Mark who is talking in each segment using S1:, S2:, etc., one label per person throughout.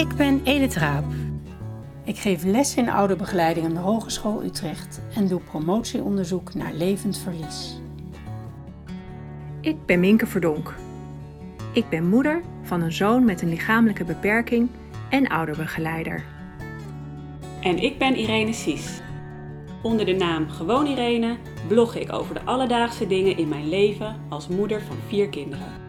S1: Ik ben Edith Raap. Ik geef les in ouderbegeleiding aan de Hogeschool Utrecht en doe promotieonderzoek naar levend verlies.
S2: Ik ben Minke Verdonk. Ik ben moeder van een zoon met een lichamelijke beperking en ouderbegeleider.
S3: En ik ben Irene Sies. Onder de naam Gewoon Irene blog ik over de alledaagse dingen in mijn leven als moeder van vier kinderen.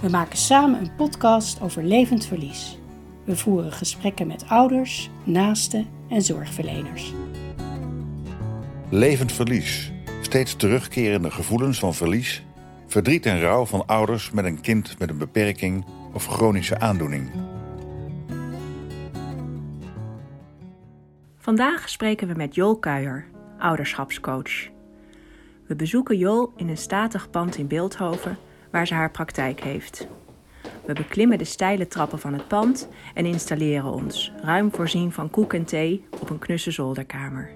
S1: We maken samen een podcast over levend verlies. We voeren gesprekken met ouders, naasten en zorgverleners.
S4: Levend verlies. Steeds terugkerende gevoelens van verlies, verdriet en rouw van ouders met een kind met een beperking of chronische aandoening.
S2: Vandaag spreken we met Jol Kuijer, ouderschapscoach. We bezoeken Jol in een statig pand in Beeldhoven waar ze haar praktijk heeft. We beklimmen de steile trappen van het pand en installeren ons, ruim voorzien van koek en thee, op een knusse zolderkamer.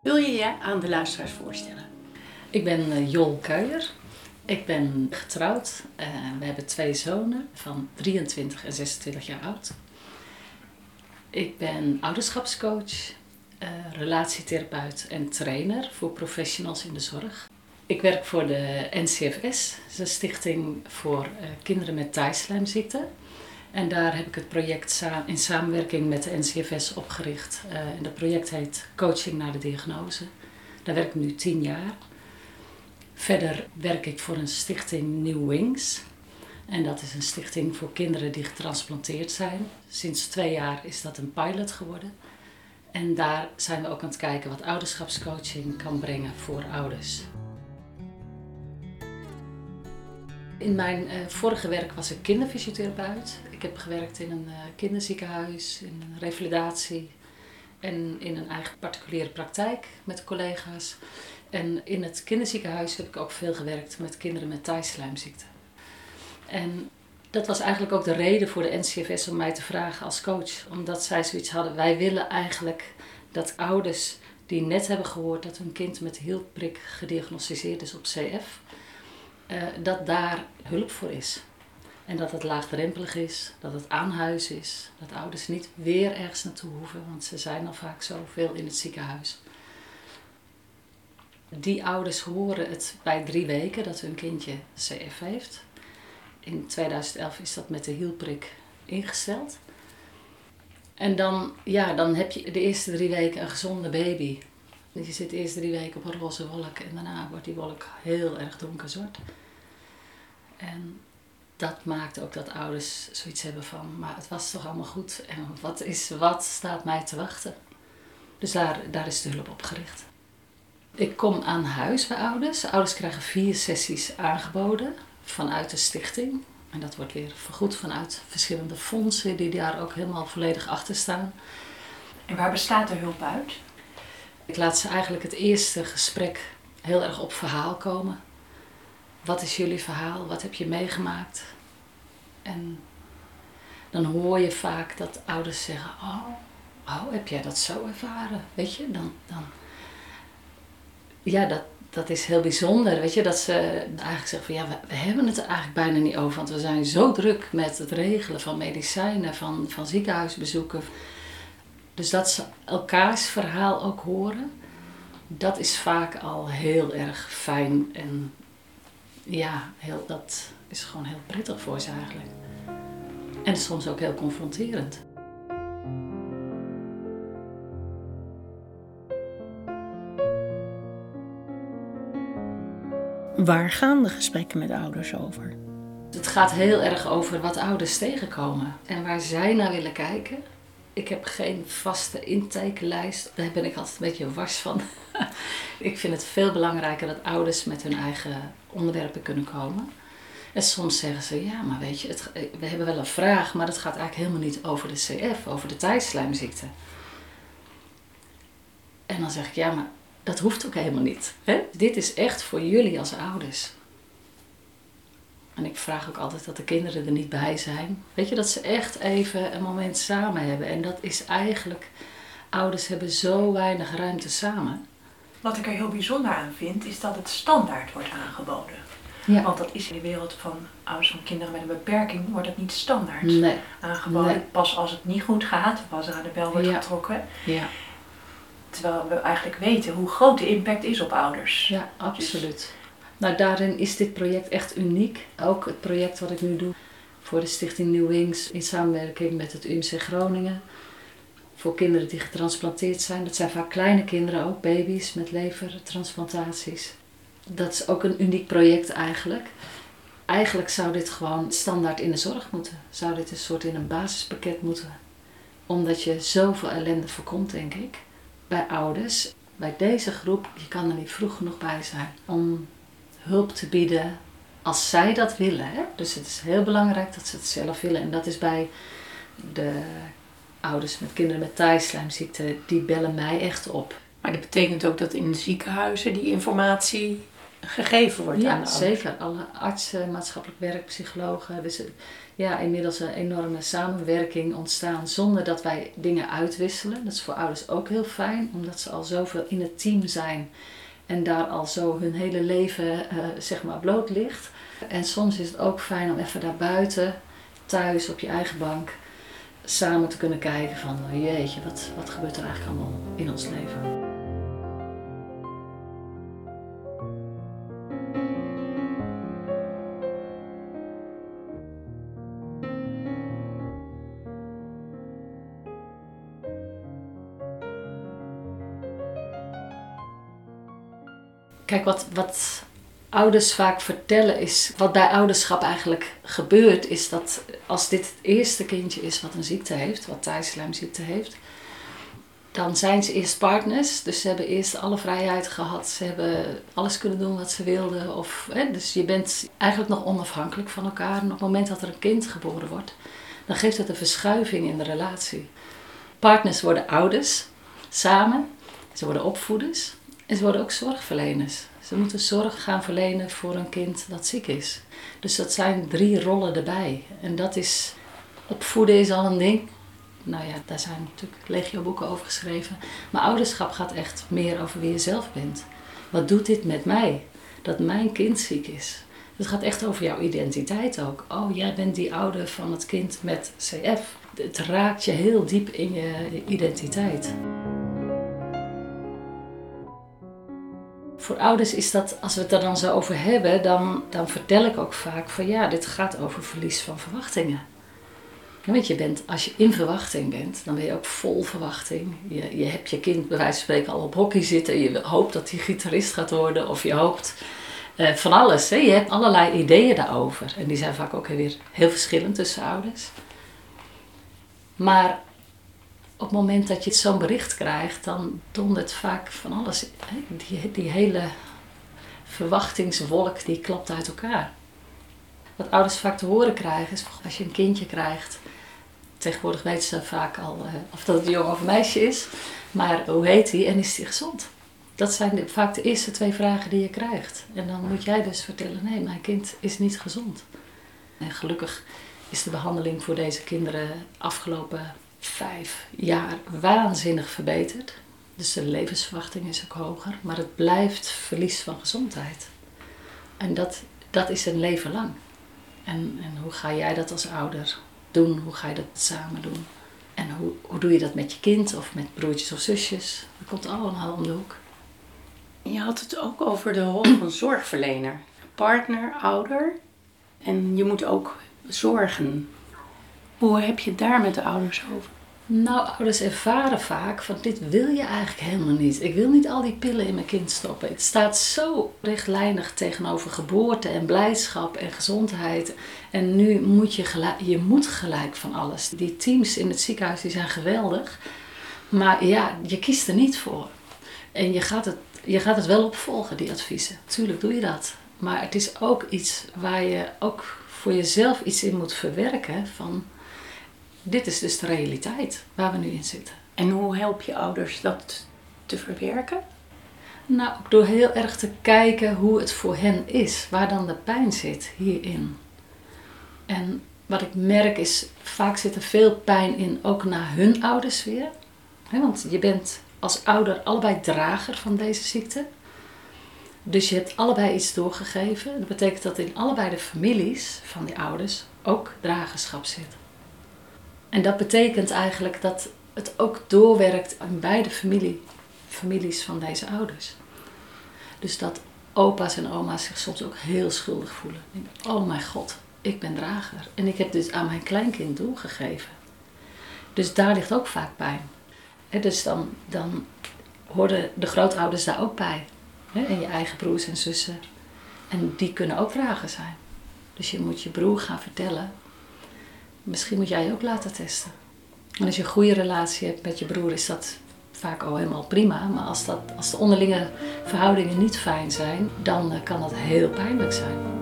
S1: Wil je je aan de luisteraars voorstellen?
S5: Ik ben uh, Jol Kuijer. Ik ben getrouwd. Uh, we hebben twee zonen van 23 en 26 jaar oud. Ik ben ouderschapscoach, uh, relatietherapeut en trainer voor professionals in de zorg. Ik werk voor de NCFS, de Stichting voor uh, Kinderen met Taaislijmziekte. En daar heb ik het project in samenwerking met de NCFS opgericht. Uh, en dat project heet Coaching naar de Diagnose. Daar werk ik nu tien jaar. Verder werk ik voor een stichting New Wings. En dat is een stichting voor kinderen die getransplanteerd zijn. Sinds twee jaar is dat een pilot geworden. En daar zijn we ook aan het kijken wat ouderschapscoaching kan brengen voor ouders. In mijn uh, vorige werk was ik kinderfysiotherapeut. Ik heb gewerkt in een uh, kinderziekenhuis, in een revalidatie en in een eigen particuliere praktijk met collega's. En in het kinderziekenhuis heb ik ook veel gewerkt met kinderen met taaislijmziekte. En dat was eigenlijk ook de reden voor de NCFS om mij te vragen als coach. Omdat zij zoiets hadden, wij willen eigenlijk dat ouders die net hebben gehoord dat hun kind met hielprik gediagnosticeerd is op CF, uh, dat daar hulp voor is. En dat het laagdrempelig is, dat het aan huis is, dat ouders niet weer ergens naartoe hoeven, want ze zijn al vaak zoveel in het ziekenhuis. Die ouders horen het bij drie weken dat hun kindje CF heeft. In 2011 is dat met de hielprik ingesteld. En dan, ja, dan heb je de eerste drie weken een gezonde baby. Dus je zit de eerste drie weken op een roze wolk en daarna wordt die wolk heel erg donkerzwart. En dat maakt ook dat ouders zoiets hebben van, maar het was toch allemaal goed en wat, is, wat staat mij te wachten? Dus daar, daar is de hulp op gericht. Ik kom aan huis bij ouders. Ouders krijgen vier sessies aangeboden vanuit de stichting. En dat wordt weer vergoed vanuit verschillende fondsen die daar ook helemaal volledig achter staan.
S2: En waar bestaat de hulp uit?
S5: Ik laat ze eigenlijk het eerste gesprek heel erg op verhaal komen. Wat is jullie verhaal? Wat heb je meegemaakt? En dan hoor je vaak dat ouders zeggen: Oh, oh heb jij dat zo ervaren? Weet je, dan. dan ja, dat, dat is heel bijzonder. Weet je, dat ze eigenlijk zeggen van ja, we, hebben het er eigenlijk bijna niet over. Want we zijn zo druk met het regelen van medicijnen, van, van ziekenhuisbezoeken. Dus dat ze elkaars verhaal ook horen, dat is vaak al heel erg fijn. En ja, heel, dat is gewoon heel prettig voor ze eigenlijk. En soms ook heel confronterend.
S1: Waar gaan de gesprekken met ouders over?
S5: Het gaat heel erg over wat ouders tegenkomen en waar zij naar willen kijken. Ik heb geen vaste intakelijst. Daar ben ik altijd een beetje wars van. ik vind het veel belangrijker dat ouders met hun eigen onderwerpen kunnen komen. En soms zeggen ze, ja, maar weet je, het, we hebben wel een vraag, maar het gaat eigenlijk helemaal niet over de CF, over de tijdslijmziekte. En dan zeg ik, ja, maar dat hoeft ook helemaal niet. Hè? Dit is echt voor jullie als ouders. En ik vraag ook altijd dat de kinderen er niet bij zijn. Weet je, dat ze echt even een moment samen hebben. En dat is eigenlijk, ouders hebben zo weinig ruimte samen.
S2: Wat ik er heel bijzonder aan vind, is dat het standaard wordt aangeboden.
S5: Ja.
S2: Want dat is in de wereld van ouders van kinderen met een beperking, wordt het niet standaard
S5: Nee.
S2: aangeboden.
S5: Nee.
S2: Pas als het niet goed gaat, als er aan de bel wordt
S5: Ja.
S2: getrokken.
S5: Ja,
S2: Terwijl we eigenlijk weten hoe groot de impact is op ouders.
S5: ja absoluut. Nou, daarin is dit project echt uniek. Ook het project wat ik nu doe voor de Stichting New Wings in samenwerking met het UMC Groningen. Voor kinderen die getransplanteerd zijn. Dat zijn vaak kleine kinderen ook, baby's met levertransplantaties. Dat is ook een uniek project eigenlijk. Eigenlijk zou dit gewoon standaard in de zorg moeten. Zou dit een soort in een basispakket moeten. Omdat je zoveel ellende voorkomt, denk ik. Bij ouders. Bij deze groep, je kan er niet vroeg genoeg bij zijn. Om hulp te bieden als zij dat willen. Hè? Dus het is heel belangrijk dat ze het zelf willen. En dat is bij de ouders met kinderen met taaislijmziekte. Die bellen mij echt op.
S1: Maar dat betekent ook dat in ziekenhuizen die informatie gegeven wordt aan
S5: Ja,
S1: de ouders.
S5: zeker. Alle artsen, maatschappelijk werk, psychologen. Dus ja, inmiddels een enorme samenwerking ontstaan zonder dat wij dingen uitwisselen. Dat is voor ouders ook heel fijn, omdat ze al zoveel in het team zijn en daar al zo hun hele leven eh, zeg maar bloot ligt. En soms is het ook fijn om even daar buiten, thuis op je eigen bank, samen te kunnen kijken van oh jeetje, wat, wat gebeurt er eigenlijk allemaal in ons leven. Wat, wat ouders vaak vertellen is, wat bij ouderschap eigenlijk gebeurt, is dat als dit het eerste kindje is wat een ziekte heeft, wat taaislijmziekte heeft, dan zijn ze eerst partners. Dus ze hebben eerst alle vrijheid gehad. Ze hebben alles kunnen doen wat ze wilden. Of, hè, dus je bent eigenlijk nog onafhankelijk van elkaar. En op het moment dat er een kind geboren wordt, dan geeft het een verschuiving in de relatie. Partners worden ouders, samen. Ze worden opvoeders. En ze worden ook zorgverleners. Ze moeten zorg gaan verlenen voor een kind dat ziek is. Dus dat zijn drie rollen erbij. En dat is, opvoeden is al een ding. Nou ja, daar zijn natuurlijk legio boeken over geschreven. Maar ouderschap gaat echt meer over wie je zelf bent. Wat doet dit met mij? Dat mijn kind ziek is. Het gaat echt over jouw identiteit ook. Oh, jij bent die ouder van het kind met CF. Het raakt je heel diep in je identiteit. Voor ouders is dat, als we het er dan zo over hebben, dan, dan vertel ik ook vaak van ja, dit gaat over verlies van verwachtingen. Want je bent, als je in verwachting bent, dan ben je ook vol verwachting. Je, je hebt je kind bij wijze van spreken al op hockey zitten. Je hoopt dat hij gitarist gaat worden of je hoopt eh, van alles. Hè? Je hebt allerlei ideeën daarover. En die zijn vaak ook weer heel verschillend tussen ouders. Maar op het moment dat je zo'n bericht krijgt, dan dondert vaak van alles. Die, die hele verwachtingswolk die klapt uit elkaar. Wat ouders vaak te horen krijgen is als je een kindje krijgt. Tegenwoordig weten ze vaak al eh, of dat het een jongen of een meisje is. Maar hoe heet hij en is hij gezond? Dat zijn vaak de eerste twee vragen die je krijgt. En dan moet jij dus vertellen: nee, mijn kind is niet gezond. En gelukkig is de behandeling voor deze kinderen afgelopen vijf jaar waanzinnig verbeterd. Dus de levensverwachting is ook hoger. Maar het blijft verlies van gezondheid. En dat, dat is een leven lang. En, en hoe ga jij dat als ouder doen? Hoe ga je dat samen doen? En hoe, hoe doe je dat met je kind of met broertjes of zusjes? Dat komt allemaal om de hoek.
S1: Je had het ook over de rol van zorgverlener. Partner, ouder. En je moet ook zorgen. Hoe heb je daar met de ouders over?
S5: Nou, ouders ervaren vaak van dit wil je eigenlijk helemaal niet. Ik wil niet al die pillen in mijn kind stoppen. Het staat zo rechtlijnig tegenover geboorte en blijdschap en gezondheid. En nu moet je gelijk, je moet gelijk van alles. Die teams in het ziekenhuis die zijn geweldig. Maar ja, je kiest er niet voor. En je gaat het, je gaat het wel opvolgen, die adviezen. Tuurlijk doe je dat. Maar het is ook iets waar je ook voor jezelf iets in moet verwerken van dit is dus de realiteit waar we nu in zitten.
S1: En hoe help je ouders dat te verwerken?
S5: Nou, door heel erg te kijken hoe het voor hen is, waar dan de pijn zit hierin. En wat ik merk is, vaak zit er veel pijn in, ook naar hun ouders weer. Want je bent als ouder allebei drager van deze ziekte. Dus je hebt allebei iets doorgegeven. Dat betekent dat in allebei de families van die ouders ook dragerschap zit. En dat betekent eigenlijk dat het ook doorwerkt in beide familie, families van deze ouders. Dus dat opa's en oma's zich soms ook heel schuldig voelen. Oh mijn god, ik ben drager. En ik heb dit aan mijn kleinkind doorgegeven. Dus daar ligt ook vaak pijn. dus dan, dan horen de grootouders daar ook bij. en je eigen broers en zussen. En die kunnen ook drager zijn. Dus je moet je broer gaan vertellen. Misschien moet jij je ook laten testen. En als je een goede relatie hebt met je broer, is dat vaak al helemaal prima. Maar als, dat, als de onderlinge verhoudingen niet fijn zijn, dan eh, kan dat heel pijnlijk zijn.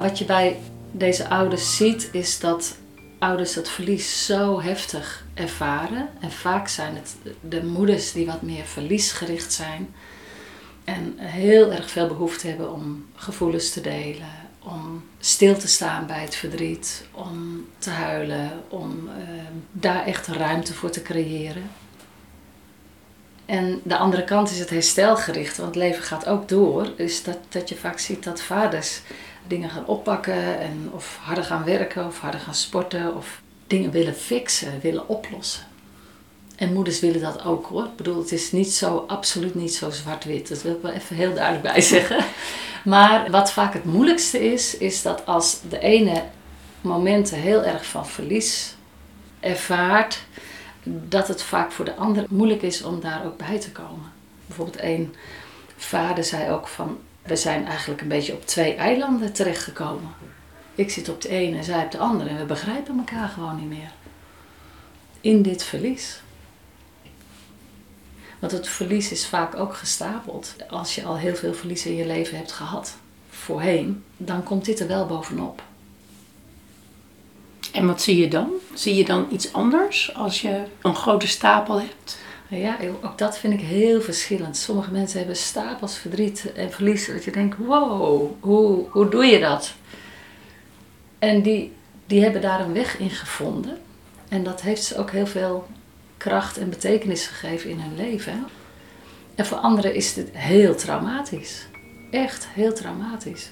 S5: Wat je bij deze ouders ziet, is dat ouders dat verlies zo heftig ervaren. En vaak zijn het de moeders die wat meer verliesgericht zijn. En heel erg veel behoefte hebben om gevoelens te delen, om stil te staan bij het verdriet, om te huilen, om uh, daar echt ruimte voor te creëren. En de andere kant is het herstelgericht, want het leven gaat ook door. Is dat, dat je vaak ziet dat vaders dingen gaan oppakken en of harder gaan werken of harder gaan sporten of dingen willen fixen, willen oplossen. En moeders willen dat ook hoor. Ik bedoel, het is niet zo, absoluut niet zo zwart-wit. Dat wil ik wel even heel duidelijk bij zeggen. Maar wat vaak het moeilijkste is, is dat als de ene momenten heel erg van verlies ervaart, dat het vaak voor de ander moeilijk is om daar ook bij te komen. Bijvoorbeeld een vader zei ook van, we zijn eigenlijk een beetje op twee eilanden terechtgekomen. Ik zit op de ene en zij op de andere en we begrijpen elkaar gewoon niet meer. In dit verlies. Want het verlies is vaak ook gestapeld. Als je al heel veel verlies in je leven hebt gehad, voorheen, dan komt dit er wel bovenop.
S1: En wat zie je dan? Zie je dan iets anders als je een grote stapel hebt?
S5: Ja, ook dat vind ik heel verschillend. Sommige mensen hebben stapels verdriet en verlies. Dat je denkt, wow, hoe, hoe doe je dat? En die, die hebben daar een weg in gevonden. En dat heeft ze ook heel veel kracht en betekenis gegeven in hun leven. En voor anderen is het heel traumatisch. Echt heel traumatisch.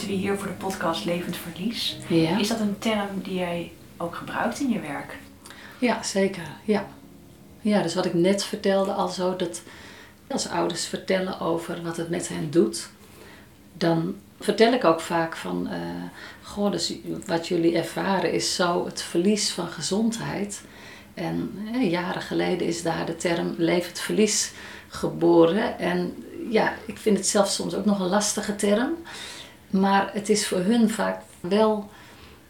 S2: Zitten we hier voor de podcast Levend Verlies.
S5: Ja.
S2: Is dat een term die jij ook gebruikt in je werk?
S5: Ja, zeker. Ja. ja, dus wat ik net vertelde al zo, dat als ouders vertellen over wat het met hen doet, dan vertel ik ook vaak van, uh, goh, dus wat jullie ervaren is zo het verlies van gezondheid. En jaren geleden is daar de term levend verlies geboren. En ja, ik vind het zelf soms ook nog een lastige term. Maar het is voor hun vaak wel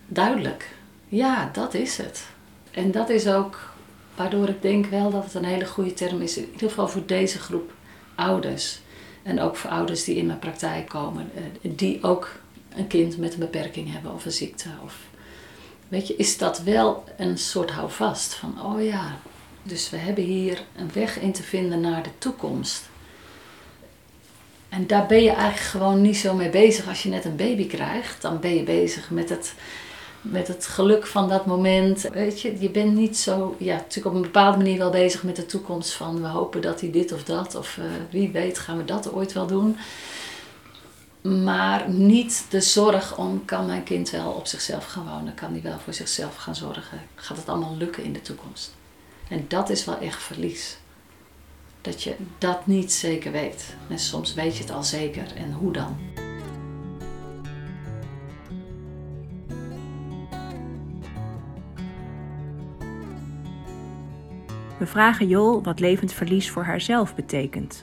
S5: duidelijk. Ja, dat is het. En dat is ook waardoor ik denk wel dat het een hele goede term is. In ieder geval voor deze groep ouders. En ook voor ouders die in mijn praktijk komen. Eh, die ook een kind met een beperking hebben of een ziekte. Of, weet je, is dat wel een soort houvast van, oh ja, dus we hebben hier een weg in te vinden naar de toekomst. En daar ben je eigenlijk gewoon niet zo mee bezig als je net een baby krijgt. Dan ben je bezig met het, met het geluk van dat moment. Weet je, je bent niet zo, ja, natuurlijk op een bepaalde manier wel bezig met de toekomst van we hopen dat hij dit of dat, of uh, wie weet gaan we dat ooit wel doen. Maar niet de zorg om, kan mijn kind wel op zichzelf gaan wonen? Kan hij wel voor zichzelf gaan zorgen? Gaat het allemaal lukken in de toekomst? En dat is wel echt verlies dat je dat niet zeker weet. En soms weet je het al zeker en hoe dan?
S2: We vragen Jol wat levend verlies voor haarzelf betekent.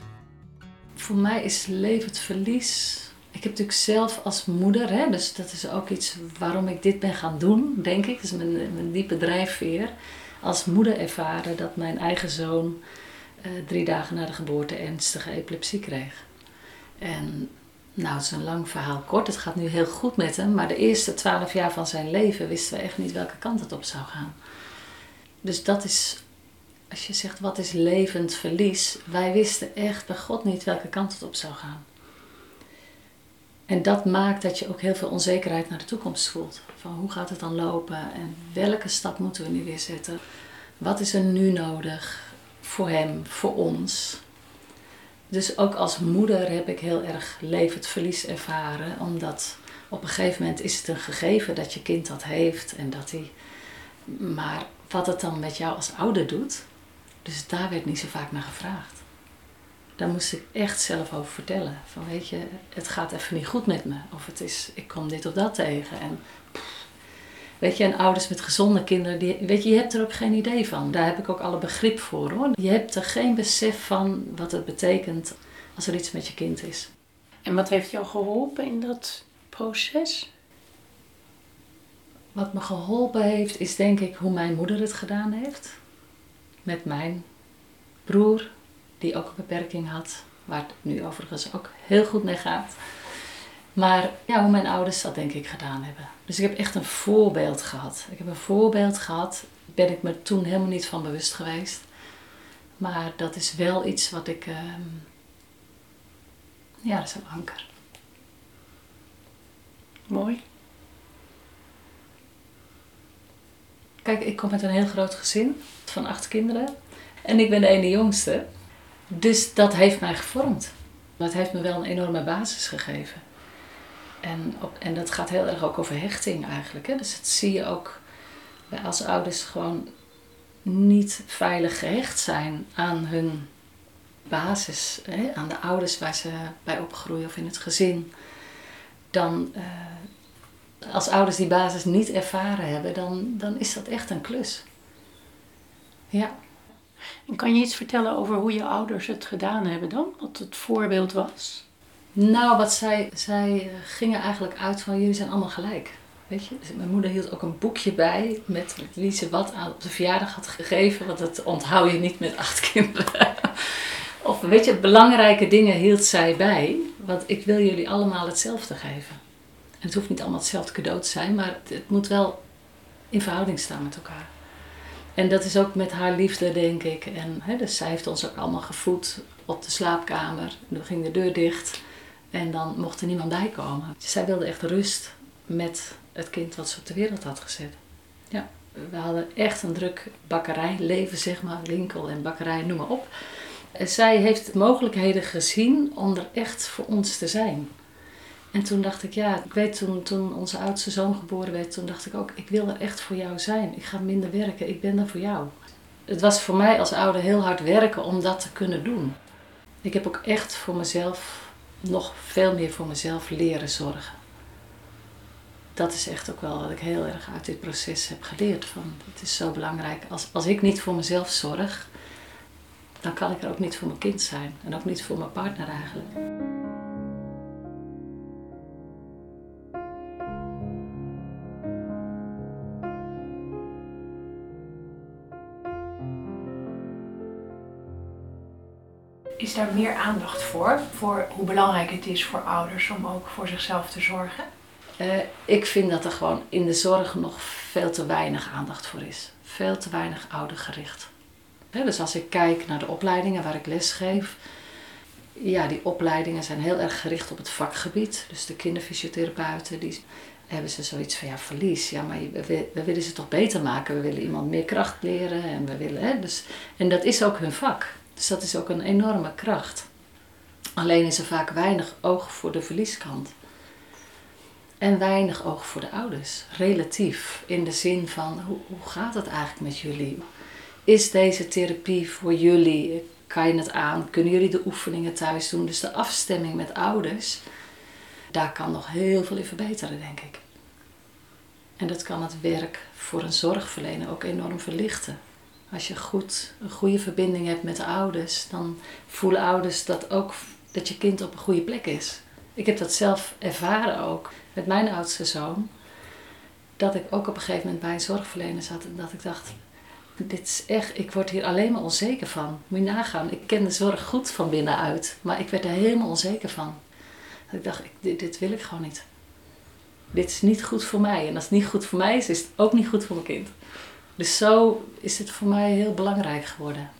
S5: Voor mij is levend verlies. Ik heb natuurlijk zelf als moeder, hè, dus dat is ook iets waarom ik dit ben gaan doen, denk ik. Dat is mijn, mijn diepe drijfveer als moeder ervaren dat mijn eigen zoon eh, drie dagen na de geboorte ernstige epilepsie kreeg. En nou, het is een lang verhaal kort. Het gaat nu heel goed met hem. Maar de eerste twaalf jaar van zijn leven wisten we echt niet welke kant het op zou gaan. Dus dat is, als je zegt wat is levend verlies. Wij wisten echt bij God niet welke kant het op zou gaan. En dat maakt dat je ook heel veel onzekerheid naar de toekomst voelt. Van hoe gaat het dan lopen en welke stap moeten we nu weer zetten? Wat is er nu nodig voor hem, voor ons? Dus ook als moeder heb ik heel erg levend verlies ervaren, omdat op een gegeven moment is het een gegeven dat je kind dat heeft en dat hij. Maar wat het dan met jou als ouder doet, dus daar werd niet zo vaak naar gevraagd. Daar moest ik echt zelf over vertellen. Van weet je, het gaat even niet goed met me. Of het is, ik kom dit of dat tegen. En Weet je, en ouders met gezonde kinderen, die, weet je, je hebt er ook geen idee van. Daar heb ik ook alle begrip voor hoor. Je hebt er geen besef van wat het betekent als er iets met je kind is.
S1: En wat heeft jou geholpen in dat proces?
S5: Wat me geholpen heeft, is denk ik hoe mijn moeder het gedaan heeft. Met mijn broer, die ook een beperking had, waar het nu overigens ook heel goed mee gaat. Maar ja, hoe mijn ouders dat denk ik gedaan hebben. Dus ik heb echt een voorbeeld gehad. Ik heb een voorbeeld gehad, ben ik me toen helemaal niet van bewust geweest. Maar dat is wel iets wat ik. Uh, ja, dat is een anker.
S1: Mooi.
S5: Kijk, ik kom uit een heel groot gezin van acht kinderen. En ik ben de ene jongste. Dus dat heeft mij gevormd. Dat heeft me wel een enorme basis gegeven. En, en dat gaat heel erg ook over hechting eigenlijk. Hè? Dus dat zie je ook als ouders gewoon niet veilig gehecht zijn aan hun basis, hè? aan de ouders waar ze bij opgroeien of in het gezin. Dan, uh, als ouders die basis niet ervaren hebben, dan, dan is dat echt een klus. Ja.
S1: En kan je iets vertellen over hoe je ouders het gedaan hebben dan? Wat het voorbeeld was?
S5: Nou, wat zij, zij gingen eigenlijk uit van jullie zijn allemaal gelijk. Weet je? Dus mijn moeder hield ook een boekje bij met wie ze wat op de verjaardag had gegeven. Want dat onthoud je niet met acht kinderen. of weet je, belangrijke dingen hield zij bij. Want ik wil jullie allemaal hetzelfde geven. En het hoeft niet allemaal hetzelfde cadeau te zijn, maar het moet wel in verhouding staan met elkaar. En dat is ook met haar liefde, denk ik. En hè, dus zij heeft ons ook allemaal gevoed op de slaapkamer. En dan ging de deur dicht. En dan mocht er niemand bij komen. Zij wilde echt rust met het kind wat ze op de wereld had gezet. Ja, we hadden echt een druk bakkerijleven, zeg maar, winkel en bakkerij, noem maar op. Zij heeft mogelijkheden gezien om er echt voor ons te zijn. En toen dacht ik, ja, ik weet toen, toen onze oudste zoon geboren werd, toen dacht ik ook, ik wil er echt voor jou zijn. Ik ga minder werken, ik ben er voor jou. Het was voor mij als ouder heel hard werken om dat te kunnen doen. Ik heb ook echt voor mezelf nog veel meer voor mezelf leren zorgen. Dat is echt ook wel wat ik heel erg uit dit proces heb geleerd. Van, het is zo belangrijk. Als, als ik niet voor mezelf zorg, dan kan ik er ook niet voor mijn kind zijn. En ook niet voor mijn partner eigenlijk.
S2: Is daar meer aandacht voor? Voor hoe belangrijk het is voor ouders om ook voor zichzelf te zorgen?
S5: Uh, ik vind dat er gewoon in de zorg nog veel te weinig aandacht voor is. Veel te weinig oudergericht. dus als ik kijk naar de opleidingen waar ik les geef, ja, die opleidingen zijn heel erg gericht op het vakgebied. Dus de kinderfysiotherapeuten, die hebben ze zoiets van ja, verlies. Ja, maar we, we, willen ze toch beter maken. We willen iemand meer kracht leren en we willen. Hè, dus, en dat is ook hun vak. Dus dat is ook een enorme kracht. Alleen is er vaak weinig oog voor de verlieskant. En weinig oog voor de ouders. Relatief. In de zin van hoe, hoe gaat het eigenlijk met jullie? Is deze therapie voor jullie? Kan je het aan? Kunnen jullie de oefeningen thuis doen? Dus de afstemming met ouders, daar kan nog heel veel in verbeteren, denk ik. En dat kan het werk voor een zorgverlener ook enorm verlichten. Als je goed, een goede verbinding hebt met de ouders, dan voelen ouders dat ook dat je kind op een goede plek is. Ik heb dat zelf ervaren ook met mijn oudste zoon. Dat ik ook op een gegeven moment bij een zorgverlener zat en dat ik dacht, Dit is echt, ik word hier alleen maar onzeker van. Moet je nagaan, ik ken de zorg goed van binnenuit, maar ik werd er helemaal onzeker van. Dat ik dacht, dit, dit wil ik gewoon niet. Dit is niet goed voor mij. En als het niet goed voor mij is, is het ook niet goed voor mijn kind. Dus zo is het voor mij heel belangrijk geworden.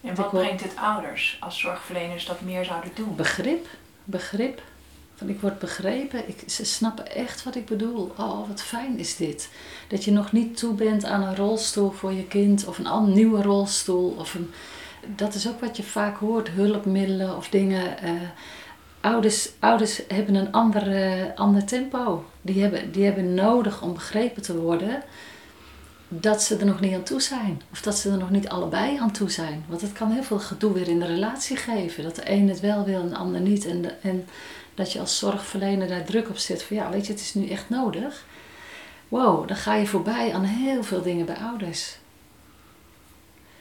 S2: En wat brengt het ouders als zorgverleners dat meer zouden doen?
S5: Begrip. Begrip. Van ik word begrepen. Ik, ze snappen echt wat ik bedoel. Oh, wat fijn is dit. Dat je nog niet toe bent aan een rolstoel voor je kind of een nieuwe rolstoel. Of een, dat is ook wat je vaak hoort. Hulpmiddelen of dingen. Uh, ouders, ouders hebben een andere, ander tempo. Die hebben, die hebben nodig om begrepen te worden dat ze er nog niet aan toe zijn. Of dat ze er nog niet allebei aan toe zijn. Want het kan heel veel gedoe weer in de relatie geven. Dat de een het wel wil en de ander niet. En, de, en dat je als zorgverlener daar druk op zet van ja, weet je, het is nu echt nodig. Wow, dan ga je voorbij aan heel veel dingen bij ouders.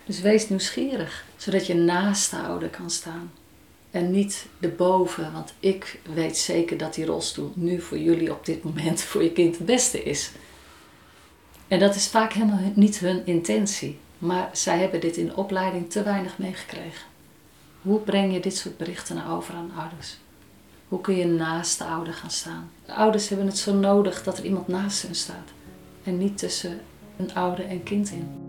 S5: Dus wees nieuwsgierig, zodat je naast de ouder kan staan. En niet erboven, want ik weet zeker dat die rolstoel nu voor jullie op dit moment voor je kind het beste is. En dat is vaak helemaal niet hun intentie. Maar zij hebben dit in de opleiding te weinig meegekregen. Hoe breng je dit soort berichten over aan ouders? Hoe kun je naast de ouder gaan staan? De ouders hebben het zo nodig dat er iemand naast hen staat. En niet tussen een ouder en kind in.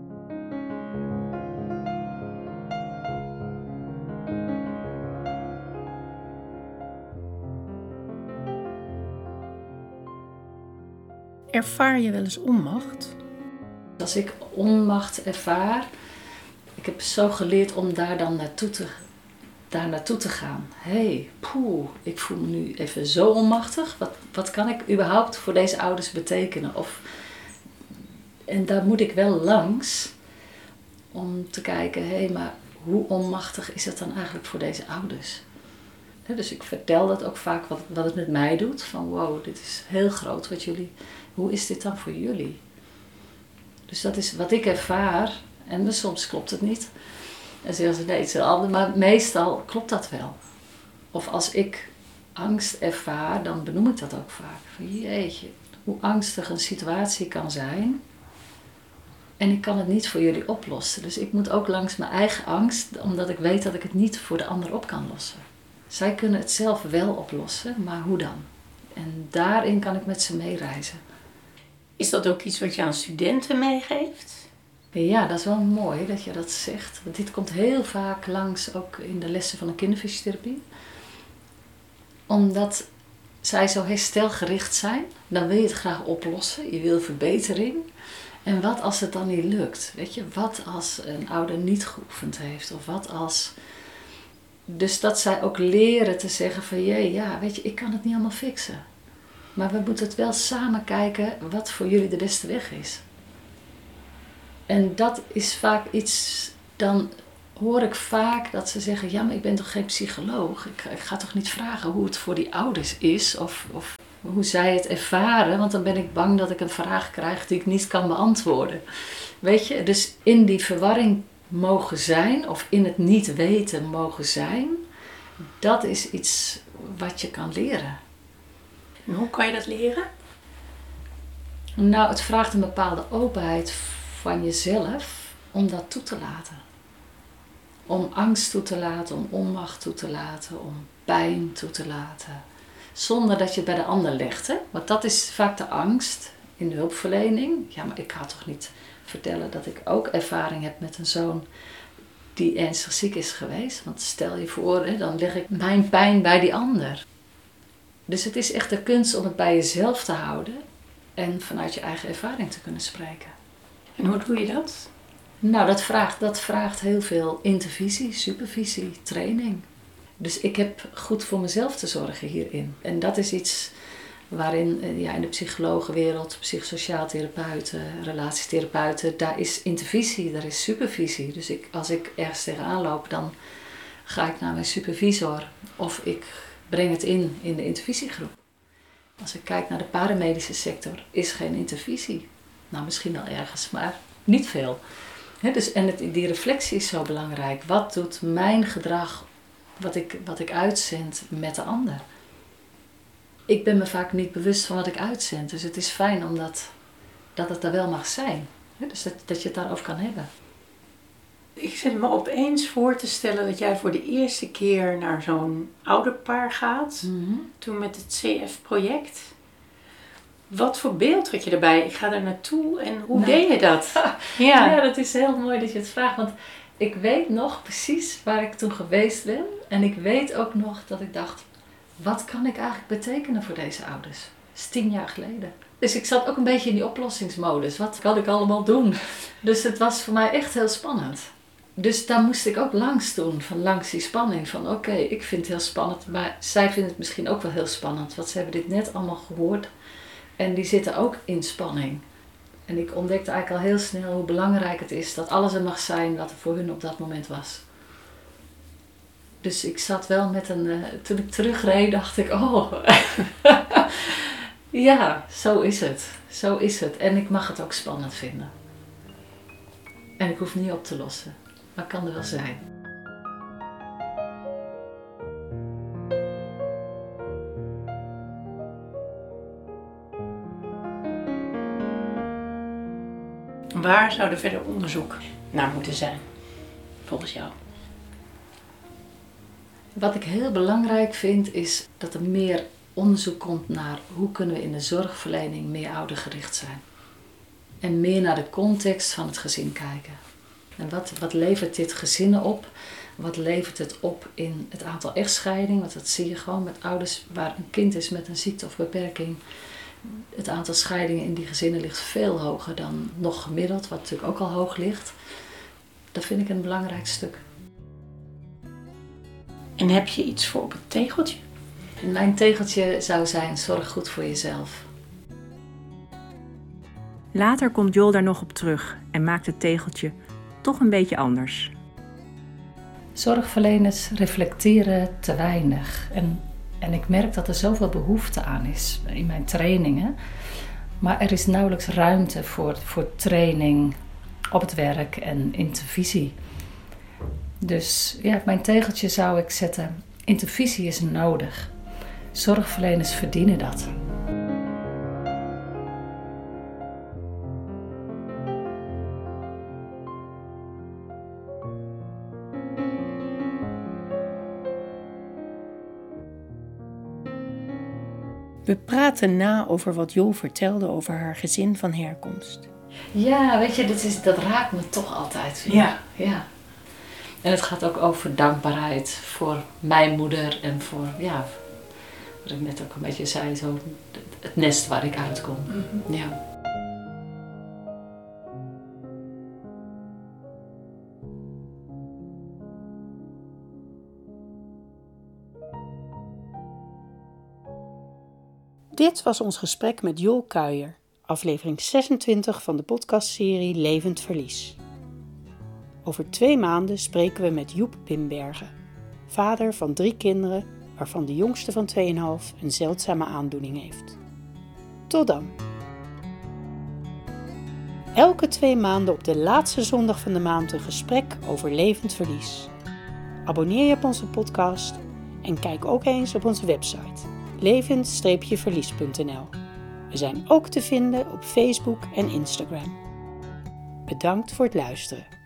S1: Ervaar je wel eens onmacht?
S5: Als ik onmacht ervaar, ik heb zo geleerd om daar dan naartoe te, daar naartoe te gaan. Hé, hey, poeh, ik voel me nu even zo onmachtig. Wat, wat kan ik überhaupt voor deze ouders betekenen? Of, en daar moet ik wel langs om te kijken, hé, hey, maar hoe onmachtig is het dan eigenlijk voor deze ouders? Dus ik vertel dat ook vaak wat, wat het met mij doet. Van wow, dit is heel groot wat jullie hoe is dit dan voor jullie? Dus dat is wat ik ervaar. En soms klopt het niet. En zeggen ze nee, het is een ander. Maar meestal klopt dat wel. Of als ik angst ervaar, dan benoem ik dat ook vaak. Van jeetje, hoe angstig een situatie kan zijn. En ik kan het niet voor jullie oplossen. Dus ik moet ook langs mijn eigen angst, omdat ik weet dat ik het niet voor de ander op kan lossen. Zij kunnen het zelf wel oplossen, maar hoe dan? En daarin kan ik met ze meereizen.
S1: Is dat ook iets wat je aan studenten meegeeft?
S5: Ja, dat is wel mooi dat je dat zegt. Want dit komt heel vaak langs ook in de lessen van de kinderfysiotherapie. Omdat zij zo herstelgericht zijn, dan wil je het graag oplossen. Je wil verbetering. En wat als het dan niet lukt? Weet je, wat als een ouder niet geoefend heeft? Of wat als. Dus dat zij ook leren te zeggen van jee, ja, weet je, ik kan het niet allemaal fixen. Maar we moeten het wel samen kijken wat voor jullie de beste weg is. En dat is vaak iets, dan hoor ik vaak dat ze zeggen: Ja, maar ik ben toch geen psycholoog? Ik, ik ga toch niet vragen hoe het voor die ouders is of, of hoe zij het ervaren, want dan ben ik bang dat ik een vraag krijg die ik niet kan beantwoorden. Weet je, dus in die verwarring mogen zijn of in het niet weten mogen zijn, dat is iets wat je kan leren.
S1: En hoe kan je dat leren?
S5: Nou, het vraagt een bepaalde openheid van jezelf om dat toe te laten. Om angst toe te laten, om onmacht toe te laten, om pijn toe te laten. Zonder dat je het bij de ander legt. Hè? Want dat is vaak de angst in de hulpverlening. Ja, maar ik ga toch niet vertellen dat ik ook ervaring heb met een zoon die ernstig ziek is geweest. Want stel je voor, hè, dan leg ik mijn pijn bij die ander. Dus het is echt de kunst om het bij jezelf te houden en vanuit je eigen ervaring te kunnen spreken.
S1: En hoe doe je dat?
S5: Nou, dat vraagt, dat vraagt heel veel intervisie, supervisie, training. Dus ik heb goed voor mezelf te zorgen hierin. En dat is iets waarin eh, ja, in de psychologenwereld, psychosociaal therapeuten, relatietherapeuten, daar is intervisie, daar is supervisie. Dus ik, als ik ergens tegenaan loop, dan ga ik naar mijn supervisor of ik breng het in in de intervisiegroep. Als ik kijk naar de paramedische sector, is geen intervisie. Nou, misschien wel ergens, maar niet veel. dus, en die reflectie is zo belangrijk. Wat doet mijn gedrag, wat ik, wat ik uitzend, met de ander? Ik ben me vaak niet bewust van wat ik uitzend. Dus het is fijn omdat dat het er wel mag zijn. Dus dat, dat je het daarover kan hebben.
S1: Ik zit me opeens voor te stellen dat jij voor de eerste keer naar zo'n ouderpaar gaat. Toen met het CF-project. Wat voor beeld had je erbij? Ik ga er naartoe en hoe
S5: Nou.
S1: deed je dat?
S5: Ja.
S1: Ja.
S5: dat is heel mooi dat je het vraagt. Want ik weet nog precies waar ik toen geweest ben. En ik weet ook nog dat ik dacht, wat kan ik eigenlijk betekenen voor deze ouders? Dat is tien jaar geleden. Dus ik zat ook een beetje in die oplossingsmodus. Wat kan ik allemaal doen? Dus het was voor mij echt heel spannend. Dus daar moest ik ook langs doen, van langs die spanning. Van oké, ik vind het heel spannend, maar zij vinden het misschien ook wel heel spannend. Want ze hebben dit net allemaal gehoord. En die zitten ook in spanning. En ik ontdekte eigenlijk al heel snel hoe belangrijk het is dat alles er mag zijn wat er voor hun op dat moment was. Dus ik zat wel met een. eh, toen ik terugreed, dacht ik: Oh, ja, zo is het. Zo is het. En ik mag het ook spannend vinden. En ik hoef niet op te lossen, maar kan er wel zijn.
S1: Waar zou er verder onderzoek naar moeten zijn? Volgens jou.
S5: Wat ik heel belangrijk vind is dat er meer onderzoek komt naar hoe kunnen we in de zorgverlening meer oudergericht zijn. En meer naar de context van het gezin kijken. En wat, wat levert dit gezinnen op? Wat levert het op in het aantal echtscheidingen? Want dat zie je gewoon met ouders waar een kind is met een ziekte of beperking. Het aantal scheidingen in die gezinnen ligt veel hoger dan nog gemiddeld, wat natuurlijk ook al hoog ligt. Dat vind ik een belangrijk stuk.
S1: En heb je iets voor op het tegeltje?
S5: Mijn tegeltje zou zijn: zorg goed voor jezelf.
S2: Later komt Jol daar nog op terug en maakt het tegeltje toch een beetje anders.
S5: Zorgverleners reflecteren te weinig. En, en ik merk dat er zoveel behoefte aan is in mijn trainingen. Maar er is nauwelijks ruimte voor, voor training op het werk en intervisie. Dus ja, mijn tegeltje zou ik zetten: intervisie is nodig. Zorgverleners verdienen dat.
S1: We praten na over wat Jol vertelde over haar gezin van herkomst.
S5: Ja, weet je, dat, is, dat raakt me toch altijd weer.
S1: Ja.
S5: ja. En het gaat ook over dankbaarheid voor mijn moeder en voor, ja, wat ik net ook een beetje zei, zo het nest waar ik uitkom. Ja.
S1: Dit was ons gesprek met Jol Kuijer, aflevering 26 van de podcastserie Levend Verlies. Over twee maanden spreken we met Joep Pimbergen, vader van drie kinderen, waarvan de jongste van 2,5 een zeldzame aandoening heeft. Tot dan! Elke twee maanden op de laatste zondag van de maand een gesprek over levend verlies. Abonneer je op onze podcast en kijk ook eens op onze website levend-verlies.nl. We zijn ook te vinden op Facebook en Instagram. Bedankt voor het luisteren.